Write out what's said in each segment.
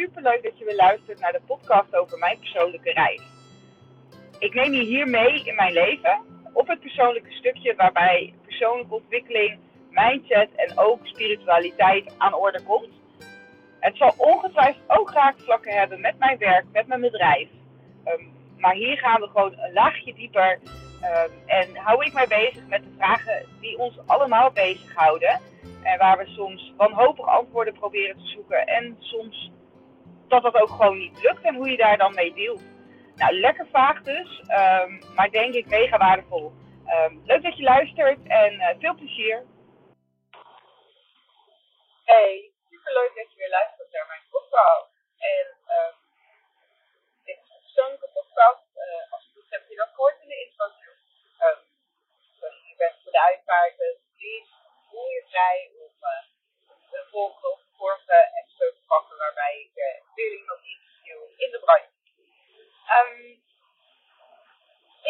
super leuk dat je weer luistert naar de podcast over mijn persoonlijke reis. Ik neem je hier mee in mijn leven op het persoonlijke stukje waarbij persoonlijke ontwikkeling, mindset en ook spiritualiteit aan orde komt. Het zal ongetwijfeld ook raakvlakken hebben met mijn werk, met mijn bedrijf. Ehm, maar hier gaan we gewoon een laagje dieper um, en hou ik mij bezig met de vragen die ons allemaal bezighouden. En waar we soms wanhopig antwoorden proberen te zoeken. En soms dat dat ook gewoon niet lukt en hoe je daar dan mee deelt. Nou, lekker vaag dus, um, maar denk ik mega waardevol. Um, leuk dat je luistert en uh, veel plezier. Hey, super leuk dat je weer luistert naar mijn podcast. En um, dit is een persoonlijke podcast. Uh, als je het hebt, je dat gehoord in de intro. Um, je bent voor de uitvaarten, please voel je vrij om uh, of vorige episode pakken waarbij ik uh, weer iemand interview in de branche. Um,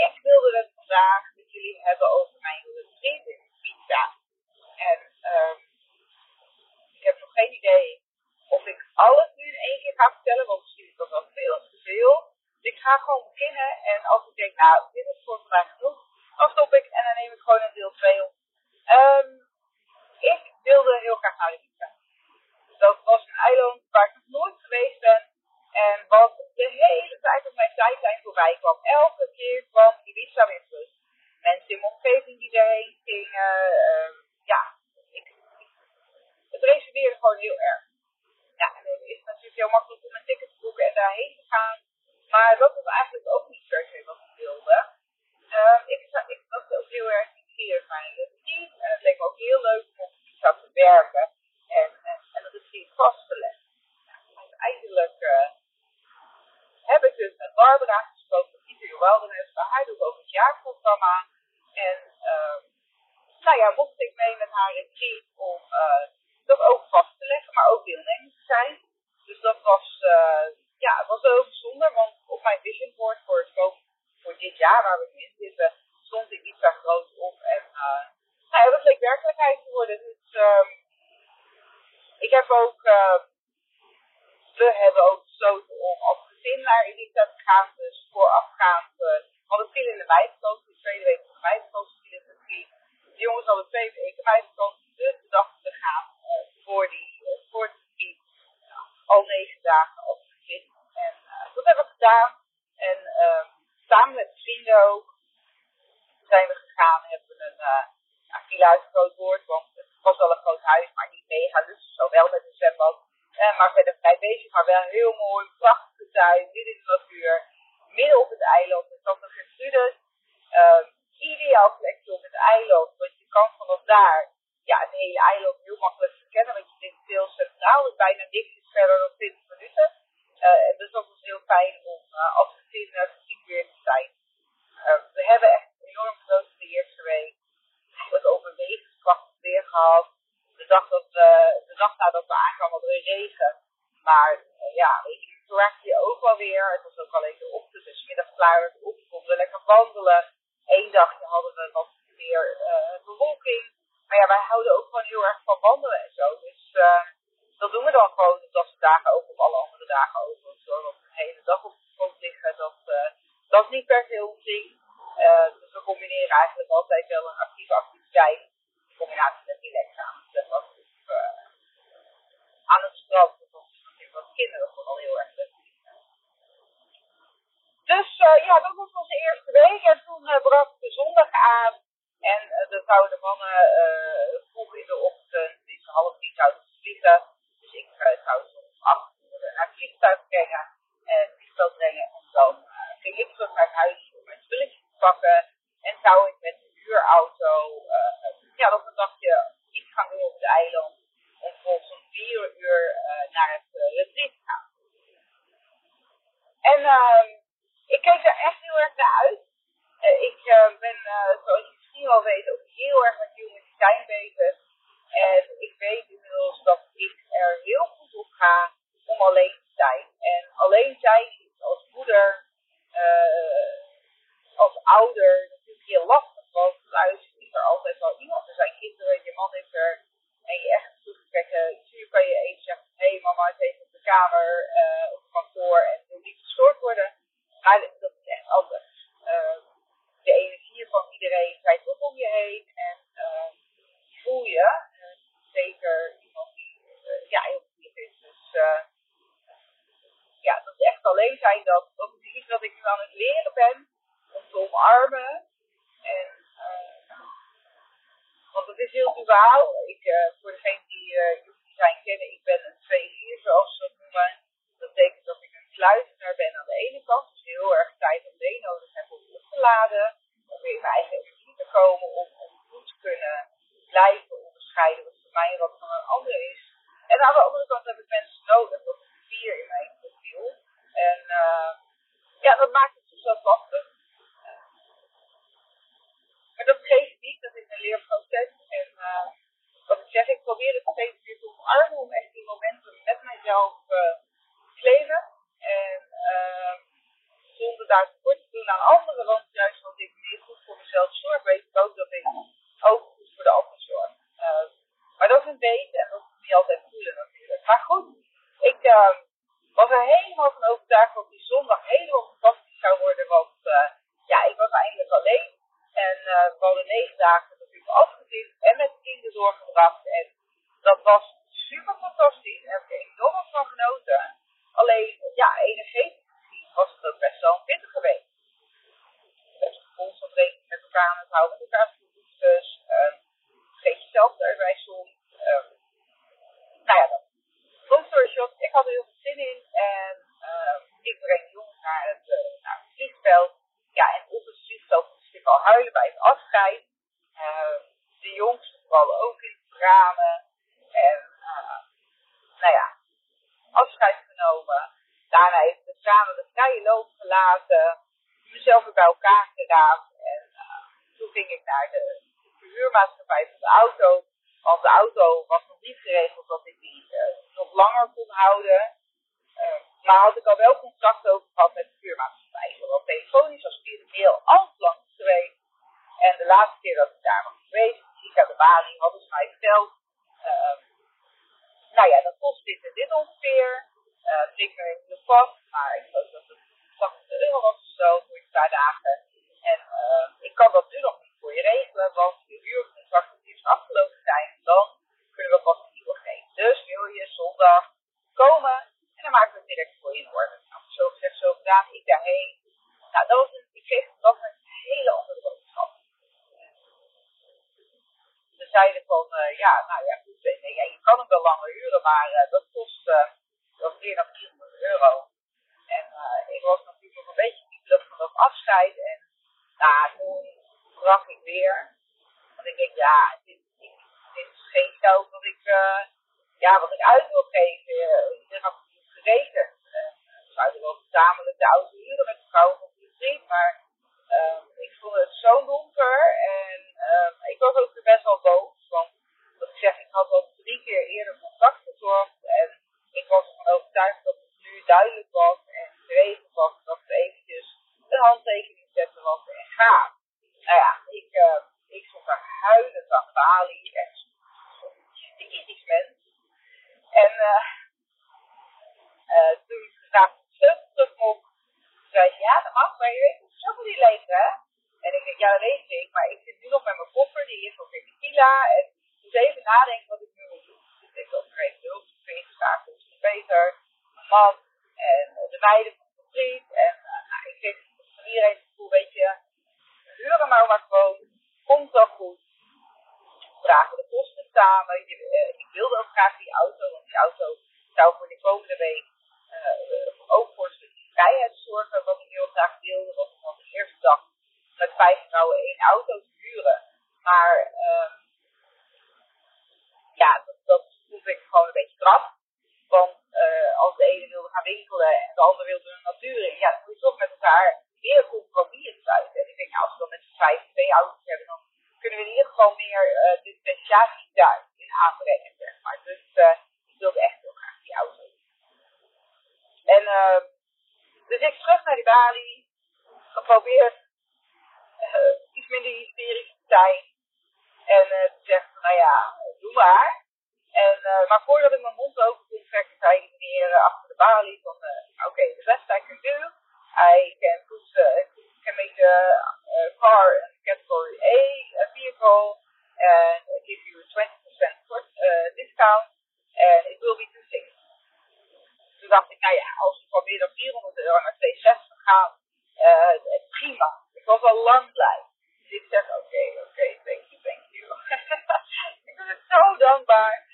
ik wilde het vandaag met jullie hebben over mijn retreat in pizza. En um, ik heb nog geen idee of ik alles nu in één keer ga vertellen, want misschien is dat wel veel te veel. Dus ik ga gewoon beginnen en als ik denk, nou, dit is voor vandaag genoeg, dan stop ik en dan neem ik gewoon een deel 2 op. Um, ik wilde heel graag naar Ibiza. Dat was een eiland waar ik nog nooit geweest ben. En wat de hele tijd op mijn tijdlijn voorbij kwam. Elke keer kwam Ibiza weer terug. Mensen in mijn omgeving die erheen gingen. Uh, ja, ik, het resoneerde gewoon heel erg. Ja, en het is natuurlijk heel makkelijk om een ticket te boeken en daarheen te gaan. Maar dat was eigenlijk ook niet per se wat ik wilde. Uh, ik, ik was ook heel erg nieuwsgierig naar een retreat. En het leek me ook heel leuk om op te werken. En, en, en dat retreat vast te leggen. Nou, uiteindelijk uh, heb ik dus met Barbara gesproken, met Pieter Wilderness. Bij haar doe ik ook het jaarprogramma. En uh, nou ja, mocht ik mee met haar retreat om uh, dat ook vast te leggen, maar ook deelnemer te zijn. Dus dat was, uh, ja, was heel bijzonder, want op mijn vision board voor, het, voor dit jaar waar we nu in zitten, stond ik iets daar groot op. En nou dat leek werkelijkheid te worden. Dus um, ik heb ook, uh, we hebben ook besloten om als gezin naar Ibiza te gaan. Dus voorafgaand, uh, hadden veel in de meivakantie, de tweede week van de meivakantie viel het team. De jongens hadden twee weken meivakantie, dus we dachten we gaan uh, voor die, uh, voor het team al negen dagen als gezin. En dat hebben we gedaan. En uh, samen met vrienden ook zijn we gegaan, hebben we een uh, een groot woord, want het was wel een groot huis, maar niet mega, dus zo wel met een zwembad. Uh, maar verder vrij bezig, maar wel heel mooi, prachtige tuin, midden in de natuur, midden op het eiland. Het zat nog Gertrudis, uh, ideaal plekje op het eiland, want je kan vanaf daar ja, het hele eiland heel makkelijk verkennen, want je zit heel centraal, dus bijna niks verder dan 20 minuten. Uh, dus dat was heel fijn om uh, als gezin uh, gezien weer te zijn. Uh, we hebben echt enorm genoten de eerste week. Het overwegingskrachtig weer gehad. De dag, dat we, de dag nadat we aankwamen hadden we regen. Maar ja, weet je, je ook wel weer. Het was ook alleen de ochtend, dus middag klaar werd op. konden we lekker wandelen. Eén dagje hadden we wat meer uh, bewolking. Maar ja, wij houden ook gewoon heel erg van wandelen en zo. Dus uh, dat doen we dan gewoon op dat soort dagen ook, op alle andere dagen ook. Want zo nog een hele dag op de grond liggen, dat, uh, dat is niet per se ons ding. Uh, dus we combineren eigenlijk altijd wel een actieve activiteit in combinatie met relaxen aan het zwembad of uh, aan het strand. Dat is natuurlijk wat kinderen vooral heel erg leuk Dus uh, ja, dat was onze eerste week. En toen uh, brak de zondag aan. En dan zouden de mannen uh, vroeg in de ochtend, dus half tien zouden ze vliegen. Dus ik zou ze om acht uur naar het vliegtuig brengen. En het vliegveld brengen. En dan ging ik terug naar huis om mijn spulletjes te pakken. En zou ik met een huurauto ja, nog een dagje iets gaan doen op het eiland. Om volgens om vier uur naar het retreat gaan. En uh, ik keek er echt heel erg naar uit. Ik uh, ben, uh, zoals je misschien wel weet, ook heel erg met human design bezig. En ik weet inmiddels dat ik er heel goed op ga om alleen te zijn. En alleen zijn is als moeder, uh, als ouder, natuurlijk heel lastig. Want thuis is er altijd wel iemand. Er zijn kinderen, je man is er. En je echt toegekijken. Hier kan je even zeggen, hé hey, mama is even op de kamer. Uh, zijn dat, dat is iets wat ik nu aan het leren ben, om te omarmen. En, uh, want het is heel duaal. Ik, uh, voor degenen die uh, zijn kennen, ik ben een 2-4 zoals ze dat noemen. Dat betekent dat ik een kluizenaar ben aan de ene kant, dus heel erg tijd en been nodig heb om op te laden, om weer in mijn eigen energie te komen, om, om goed te kunnen blijven onderscheiden wat voor mij en wat van een ander is. En aan de andere kant heb ik mensen nodig, dat is vier in mijn profiel. En uh, ja, dat maakt het soms wel lastig. Maar dat geeft niet, dat is een leerproces. En uh, wat ik zeg, ik probeer het steeds weer te omarmen om echt die momenten met mijzelf uh, te claimen. En uh, zonder daar tekort te doen aan anderen, want juist als ik meer goed voor mezelf zorg, weet ik ook dat ik ook goed voor de ander zorg. Uh, maar dat is een en dat is niet altijd voelen natuurlijk. Maar goed, ik uh, was er helemaal van overtuigd dat die zondag helemaal fantastisch zou worden, want uh, ja, ik was eindelijk alleen. En uh, we hadden negen dagen natuurlijk afgezien en met kinderen doorgebracht. En dat was super fantastisch. Daar heb ik enorm van genoten. Alleen, ja, energetisch gezien was het ook best wel een pittige week. Met constant rekening met elkaar aan het houden, met elkaar behoeftes. Uh, geef jezelf erbij soms. Uh, nou ja, dat. Long story short, ik had er heel veel zin in. En uh, ik breng de jongens naar het, uh, naar het vliegveld. Ja, en op het vliegveld moest ik huilen bij het afscheid. Uh, de jongsten vooral ook in tranen. En uh, nou ja, afscheid genomen. Daarna heeft de tranen de vrije loop gelaten. Mezelf weer bij elkaar gedaan. En uh, toen ging ik naar de verhuurmaatschappij van de auto. Want de auto was nog niet geregeld dat ik die uh, nog langer kon houden. Uh, maar had ik al wel contact over gehad met de vuurmaatschappij. Zowel telefonisch als via mail, alles langs En de laatste keer dat ik daar was geweest, ik aan de balie, hadden ze mij verteld. Uh, nou ja, dat kost dit en dit ongeveer. Uh, ik er in de vast, maar ik geloof dat het 80 euro was of zo voor een paar dagen. En uh, ik kan dat nu nog niet voor je regelen, want je huurcontract moet eerst afgelopen zijn. En dan kunnen we pas een nieuwe geven. Dus wil je zondag komen en dan maken we het direct voor je in orde. Nou, zo gezegd, zo gedaan, ik daarheen. Nou, dat was een, ik kreeg dat een hele andere boodschap. Ze zeiden van, uh, ja, nou ja, goed, nee, ja, je kan hem wel maar uh, dat kost uh, dat meer dan 400 euro. En ik was natuurlijk nog een beetje kiepelig van dat afscheid. En nou, toen brak ik weer. Want ik denk, ja, dit is geen geld dat ik, ja, wat ik uit wil geven. Iedereen had het gerekend. we zouden wel gezamenlijk de auto huren met de vrouw van de vriend, maar uh, ik vond het zo donker en uh, ik was ook weer best wel boos. Want wat ik zeg, ik had al drie keer eerder contact gezorgd en ik was ervan overtuigd dat het nu duidelijk was en geregeld was dat we eventjes een handtekening zetten was en gaan. Nou ja, ik, uh, ik stond daar huilend aan de balie en typisch mens. En uh, uh, toen ik graag de sleutel terug mocht, zei ze, ja dat mag, maar je weet het zo niet leven hè. En ik denk, ja dat weet ik, maar ik zit nu nog met mijn koffer, die is nog in tequila. Dus even nadenken wat ik nu moet doen. Dus ik dat ik even hulp ingeschakeld. Dus Peter, mijn man en de meiden van de vriend. En uh, nou, ik kreeg van iedereen het gevoel, weet je, huren maar maar gewoon, komt wel goed. Dragen de kosten samen. Je, uh, ik wilde ook graag die auto, want die auto zou voor de komende week ook voor stukje vrijheid zorgen, wat ik heel graag wilde. Ik had de eerste dag met vijf vrouwen één auto te huren. Maar uh, ja, dat, vond ik gewoon een beetje krap. Want uh, als de ene wilde gaan winkelen en de ander wilde een natuur ja, dan moet je toch met elkaar meer compromissen sluiten. En ik denk, als we dan met z'n vijf twee auto's hebben, dan kunnen we in ieder geval meer uh, de specialiteit in aanbrengen. Dus uh, ik wilde echt heel graag die auto. En dus ik terug naar die balie, geprobeerd iets minder hysterisch te zijn. En uh, zeggen, nou ja, doe maar. En, uh, maar voordat ik mijn mond open kon trekken, zei die meneer achter de balie van, oké, okay, the best I can do, I can put, can make the car in category A, a vehicle, and give you a 20% discount, and it will be too safe. Toen dacht ik, nou ja, als ik van meer dan 400 euro naar 260 gegaan. Uh, prima. Ik was al lang blij. Dus ik zeg, oké, oké, thank you, thank you. Ik ben zo dankbaar.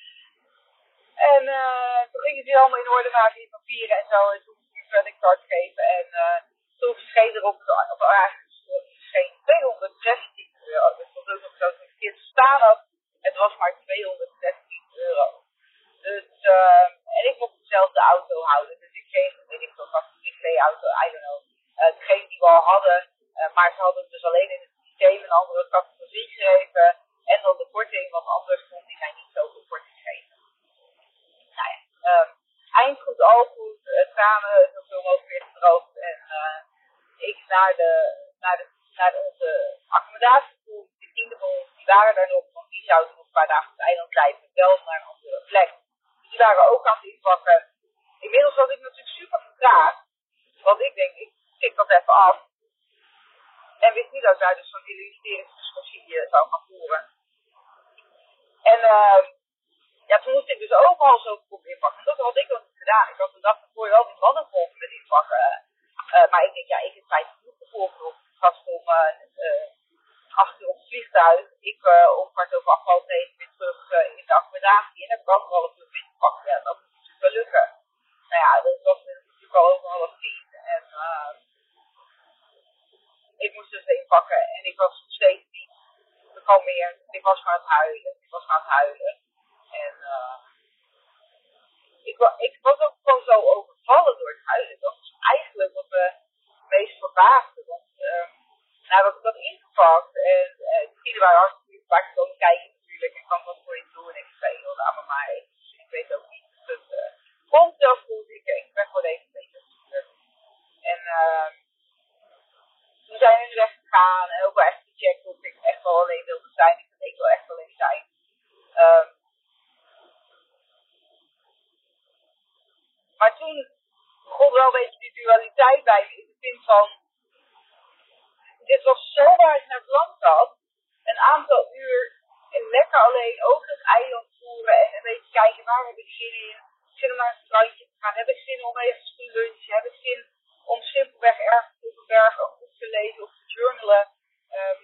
En uh, toen gingen ze allemaal in orde maken, die papieren en zo. En toen moest ik een creditcard geven. En uh, toen verscheen er op, op eigenlijk verscheen 216 euro. Dus dat was ook dat had. Het was maar 216 euro. Dus, uh, en ik mocht dezelfde auto houden. Dus ik kreeg, weet ik veel, een privéauto, I don't know. Degene die we al hadden. Maar ze hadden dus alleen in het systeem een andere categorie gegeven. En dan de korting, want anders kon die mij niet zoveel korting geven. Nou ja, um, eind goed, al goed. Tranen zoveel mogelijk weer gedroogd. En uh, ik naar, de, naar, de, naar onze accommodatie toe. De ons, die waren daar nog. Want die zouden nog een paar dagen op het eiland blijven. Wel naar een andere plek. Die waren ook aan het inpakken. Inmiddels was ik natuurlijk super vertraagd. Want ik denk, ik tik dat even af. En wist niet dat daar dus zo'n investeringsdiscussie zou gaan voeren. En uh, ja, toen moest ik dus overal zo op inpakken. Dat had ik ook niet gedaan. Ik had de dag ervoor wel die geholpen met inpakken. Uh, maar ik denk, ja, ik heb tijd genoeg gevolgd op gast om acht uur op het vliegtuig. Ik om kwart over acht half negen weer terug in de accommodatie. En heb ik anderhalf uur ingepakt. Ja, dat moet natuurlijk wel lukken. Nou ja, dat was natuurlijk al over half tien. En ik moest dus inpakken. En ik was nog steeds niet gekalmeerd. Ik was maar aan het huilen. Was maar aan het huilen. En uh, ik, ik was ook gewoon zo overvallen door het huilen. Dat was eigenlijk wat me het meest verbaasde. Want uh, nou heb ik dat ingepakt. En uh, die vrienden waren hartstikke lief. Maar ik komen kijken natuurlijk. Ik kan wat voor je doen. En ik zei, joh, laat me maar even. Dus ik weet ook niet. Dus het uh, komt wel goed. Ik, ik ben gewoon even een beetje zuur. En uh, toen zijn we weg gegaan. En ook wel echt gecheckt of ik echt wel alleen wilde zijn. Ik wil ik wel echt alleen zijn. Um, maar toen begon wel een beetje die dualiteit bij me. In de zin van, dit was zo waar ik naar het land had. Een aantal uur en lekker alleen over het eiland voeren. En een beetje ik zin in. Zin om naar een strandje te gaan. Heb ik zin om ergens te lunchen. Heb ik zin om simpelweg ergens op een berg een te lezen of te journalen. Um,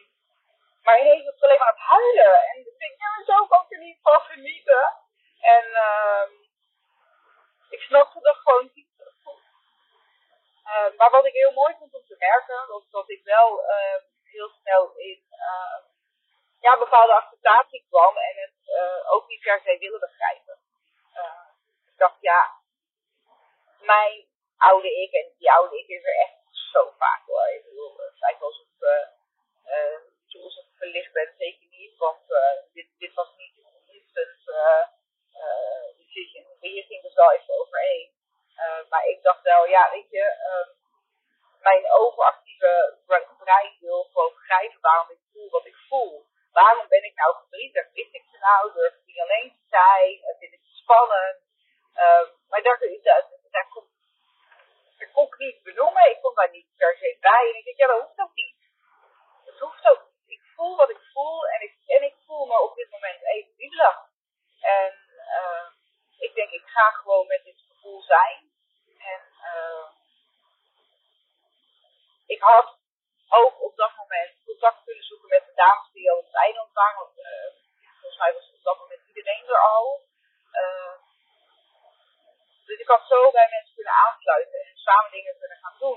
maar ineens was ik alleen maar aan het huilen. En ik denk, ja, zo kan ik er niet van genieten. En uh, ik snapte dat gewoon niet goed. Uh, maar wat ik heel mooi vond om te merken, was dat ik wel heel snel in ja, bepaalde acceptatie kwam en het ook niet per se willen begrijpen. Ik dacht, ja, mijn oude ik, en die oude ik is er echt zo vaak hoor. Ik bedoel, het alsof tools of verlicht ben, zeker niet, want uh, dit, dit was niet instant uh, uh, decision. Hier ging dus wel even overheen. maar ik dacht wel, ja, weet je, um, mijn overactieve brein wil gewoon begrijpen waarom ik voel wat ik voel. Waarom ben ik nou verdrietig? Wist ik ze nou? Durf ik niet alleen te zijn? Vind ik het spannend? Um, maar daar, daar, daar, kon, daar kon ik niet benoemen. Ik kon daar niet per se bij. En ik dacht, ja, dat ook niet. Dat hoeft ook voel wat ik voel en ik, en ik voel me op dit moment even wiebelig. En uh, ik denk, ik ga gewoon met dit gevoel zijn. En uh, ik had ook op dat moment contact kunnen zoeken met de dames die al op het eiland waren. Want uh, volgens mij was op dat moment iedereen er al. dus ik had zo bij mensen kunnen aansluiten en samen dingen kunnen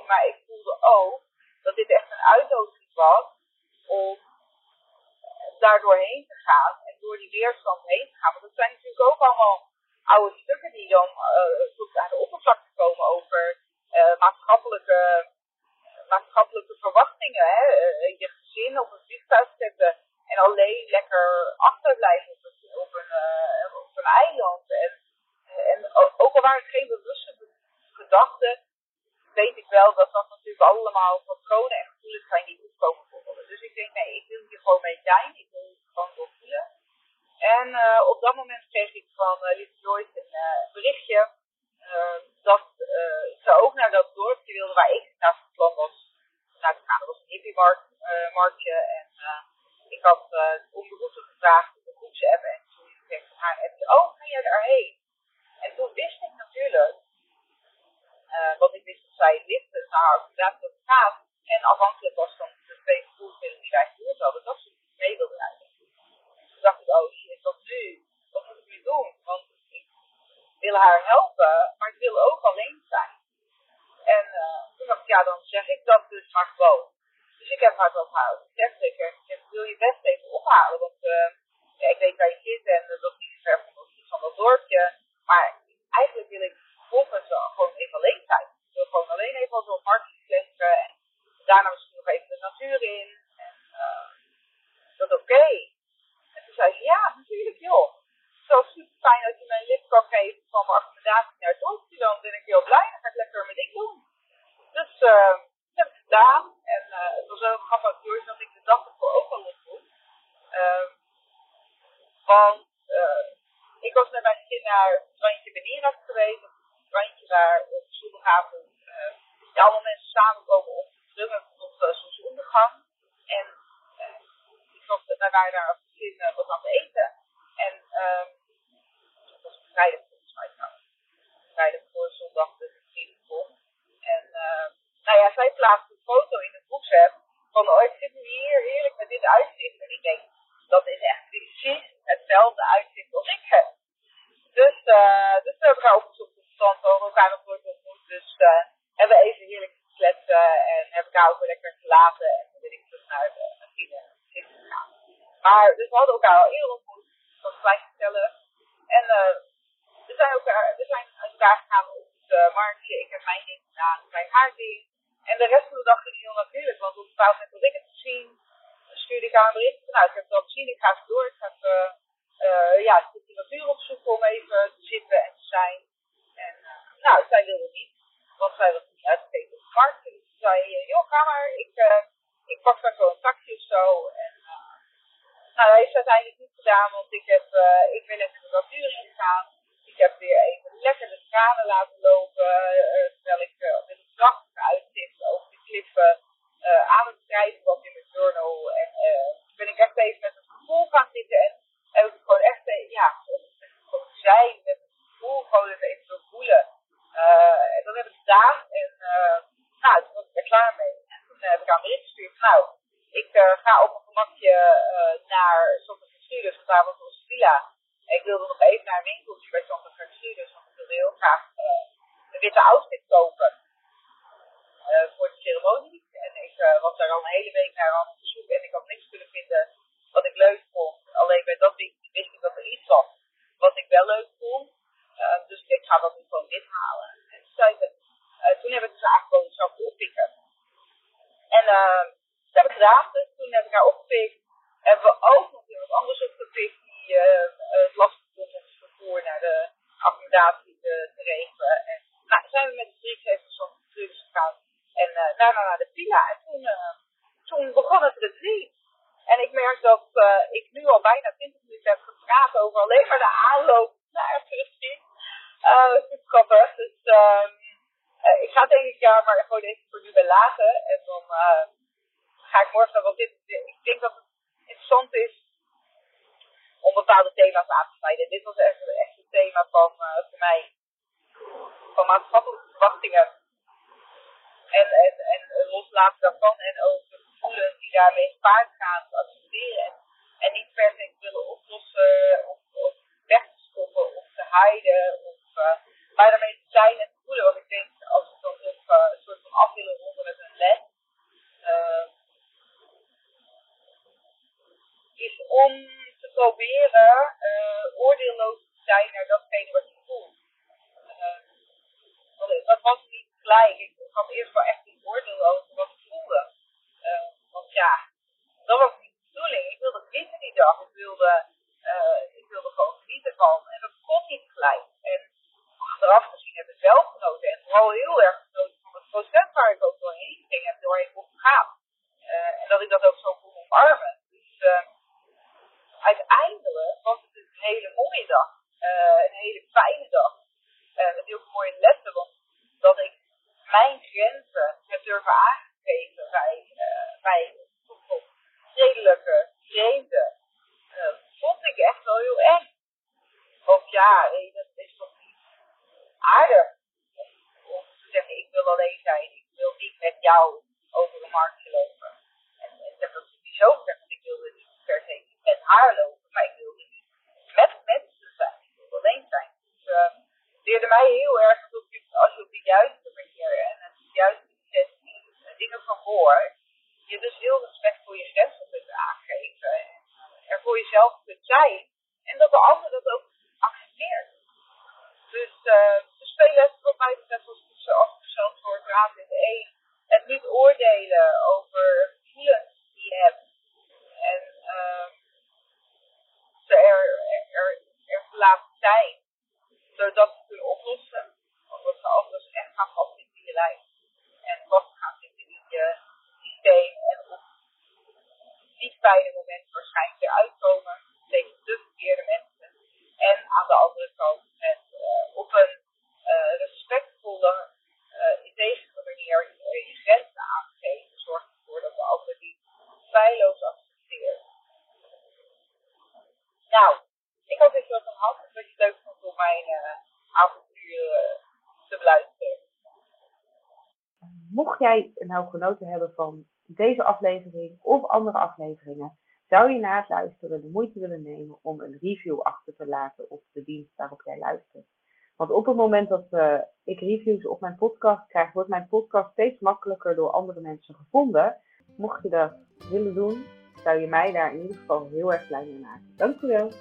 Maar ik voelde ook dat dit echt een uitnodiging was om daar doorheen te gaan en door die weerstand heen te gaan. Want dat zijn natuurlijk ook allemaal oude stukken die dan uh, aan de oppervlakte komen over uh, maatschappelijke, uh, maatschappelijke verwachtingen. Hè? Uh, je gezin op een vliegtuig zetten en alleen lekker achterblijven op een, op een, op een eiland. En, en ook al waren het geen bewuste gedachten, weet ik wel dat dat natuurlijk allemaal patronen en gevoelens zijn die opkomen worden. Dus ik denk, nee, ik wil hier gewoon mee zijn. Ik wil het gewoon doorvoelen. En uh, op dat moment kreeg ik van uh, Lieve Joyce een uh, berichtje uh, dat ze ook naar dat dorpje wilde waar ik naar van plan was naar te gaan. Dat was een hippie-marktje en ik had onbehoeftig gevraagd om de groepsapp en toen kreeg ik haar appje, oh, ga jij daarheen? En toen wist ik natuurlijk, want ik wist wij liften naar inderdaad dat gaat. En afhankelijk was van de twee vervoersmiddelen die wij gehuurd hadden, dat ze mee wilden rijden. Toen dacht ik, oh shit, wat nu? Wat moet ik nu doen? Want ik wil haar helpen, maar ik wil ook alleen zijn. En uh, toen dacht ik, ja, dan zeg ik dat dus maar gewoon. Dus ik heb op haar gezegd. Ik zeg, wil je best even ophalen, want uh, ja, ik weet waar je zit en dat is niet ver van, van dat dorpje. Maar eigenlijk wil ik volgens wel gewoon even alleen zijn. Ik wil gewoon alleen even door het marktje kletsen en daarna misschien nog even de natuur in. En uh, dat oké. En toen zei ze, ja, natuurlijk joh. Zo super fijn dat je mij een lift kan geven van mijn accommodatie naar het dorpje. Dan ben ik heel blij. Dan ga ik lekker mijn ding doen. Dus uh, ik En uh, het was ook grappig, Joyce, dat ik de dag ervoor ook al ontmoet. Uh, want uh, ik was met mijn gezin naar het strandje Benirak geweest. Een strandje waar op zondagavond ja, allemaal mensen samenkomen om te drummen tot zonsondergang. En ik was, wij daar als gezin wat aan het eten. En um, dat was vrijdag volgens mij trouwens. Vrijdag voor zondag de vrienden kon. En nou ja, zij plaatste een foto in het WhatsApp van oh, ik zit nu hier heerlijk met dit uitzicht. En ik denk, dat is echt precies hetzelfde uitzicht als ik heb. Dus, uh, dus we hebben elkaar opgezocht op het strand, we hebben elkaar nog nooit ontmoet. Dus uh, hebben we even heerlijk gekletsen en hebben elkaar ook weer lekker gelaten. En toen ben ik terug naar de vrienden gegaan. Maar, dus we hadden elkaar al eerder ontmoet, dat gelijk gezellig. En uh, we zijn, elkaar, we zijn uit elkaar gegaan op het uh, marktje. Ik heb mijn ding gedaan, zij haar ding. En de rest van de dag ging heel natuurlijk, want op een bepaald moment had ik het gezien. Stuurde ik haar een bericht nou, ik heb het al gezien, ik ga even door, ik ga even uh, ja, de natuur opzoeken om even te zitten en te zijn. En nou, zij wilde niet, want zij was niet uitgekeken op de markt. Dus ze zei, joh, ga maar, ik, uh, ik pak daar zo een taxi of zo. En nou, dat heeft ze uiteindelijk niet gedaan, want ik, heb, ik ben even de natuur ingegaan. Ik heb weer even lekker de tranen laten lopen, terwijl ik met een prachtige uitzicht over de kliffen aan het schrijven was in mijn journal. En ben ik echt even met een gevoel gaan zitten en heb ik gewoon echt, ja, gewoon zijn met het gevoel, gewoon even, even zo voelen. Uh, en dat heb ik gedaan en uh, nou, toen was ik er klaar mee. En toen heb ik aan bericht gestuurd, nou, ik uh, ga op een gemakje naar Santa Gertrudis, want daar was onze villa. En ik wilde nog even naar een winkeltje bij Santa Gertrudis, want ik wilde heel graag een witte outfit kopen voor de ceremonie. En ik was daar al een hele week naar aan het zoeken en ik had niks kunnen vinden wat ik leuk vond. Alleen bij dat wist ik dat er iets was wat ik wel leuk vond. Dus ik ga dat nu gewoon dit halen. En toen, toen heb ik ze aangeboden, zou ik oppikken. En uh, dat heb ik gedaan. Dus toen heb ik haar opgepikt. Hebben we ook nog iemand anders opgepikt die het lastig vond om het vervoer naar de accommodatie te, regelen. En nou, zijn we met de drie even zo'n gegaan. En daarna naar de villa. En toen, toen begon het retreat. En ik merk dat ik nu al bijna 20 minuten heb gepraat over alleen maar de aanloop naar het retreat. Dat is grappig. Dus uh, ik ga denk ik ja maar gewoon even voor nu bij laten. En dan ga ik morgen, want dit, ik denk dat het interessant is om bepaalde thema's aan te snijden. Dit was echt, echt een thema van voor mij van maatschappelijke verwachtingen. En, en, en loslaten daarvan en ook de gevoelens die daarmee gepaard gaan te accepteren. En niet per se willen oplossen of, of weg te stoppen of te heiden of uh, daarmee te zijn en te voelen. Want ik denk als we dan op uh, een soort van af willen ronden met een les, uh, is om proberen oordeelloos te zijn naar datgene wat je voelt. dat was niet gelijk. Ik had eerst wel echt een oordeel over wat ik voelde. Uh, want ja, dat was niet de bedoeling. Ik wilde genieten die dag. Ik wilde, uh, ik wilde gewoon genieten van. En dat kon niet gelijk. En achteraf gezien heb ik wel genoten. En vooral heel erg genoten van het proces waar ik ook doorheen ging en doorheen kon gaan. Uh, en dat ik dat ook zo kon omarmen. Dus uiteindelijk was het een hele mooie dag. een hele fijne dag. met heel veel mooie lessen. Want dat ik mijn grenzen heb durven aangeven bij, uh, bij toch redelijke vreemden, uh, vond ik echt wel heel eng. Want ja, hey, dat is toch niet aardig om te zeggen ik wil alleen zijn, inspireerde mij heel erg dat je, als je op de juiste manier en de juiste intentie dingen verwoord, je dus heel respect voor je grenzen kunt aangeven. En er voor jezelf kunt zijn. En dat de ander dat ook accepteert. Dus uh, de spelen wat mij betreft als als persoon voor raad in de één. Het niet oordelen over gevoelens die je hebt. En uh, ze er, er, laten zijn. Zodat ze kunnen oplossen. Omdat ze anders echt gaan vastzitten in je lijf. En vast gaan zitten in je systeem. En op niet fijne momenten waarschijnlijk eruit komen. Tegen de verkeerde mensen. En aan de andere kant met uh, op een uh, respectvolle, uh, integere manier je grenzen aangeven. Zorg ervoor dat de ander die feilloos accepteert. Nou, ik hoop dat je wat aan had. Dat je het leuk vond om mijn avontuur te beluisteren. Mocht jij nou genoten hebben van deze aflevering of andere afleveringen, zou je na luisteren de moeite willen nemen om een review achter te laten op de dienst waarop jij luistert. Want op het moment dat uh, ik reviews op mijn podcast krijg, wordt mijn podcast steeds makkelijker door andere mensen gevonden. Mocht je dat willen doen, zou je mij daar in ieder geval heel erg blij mee maken. Dankjewel.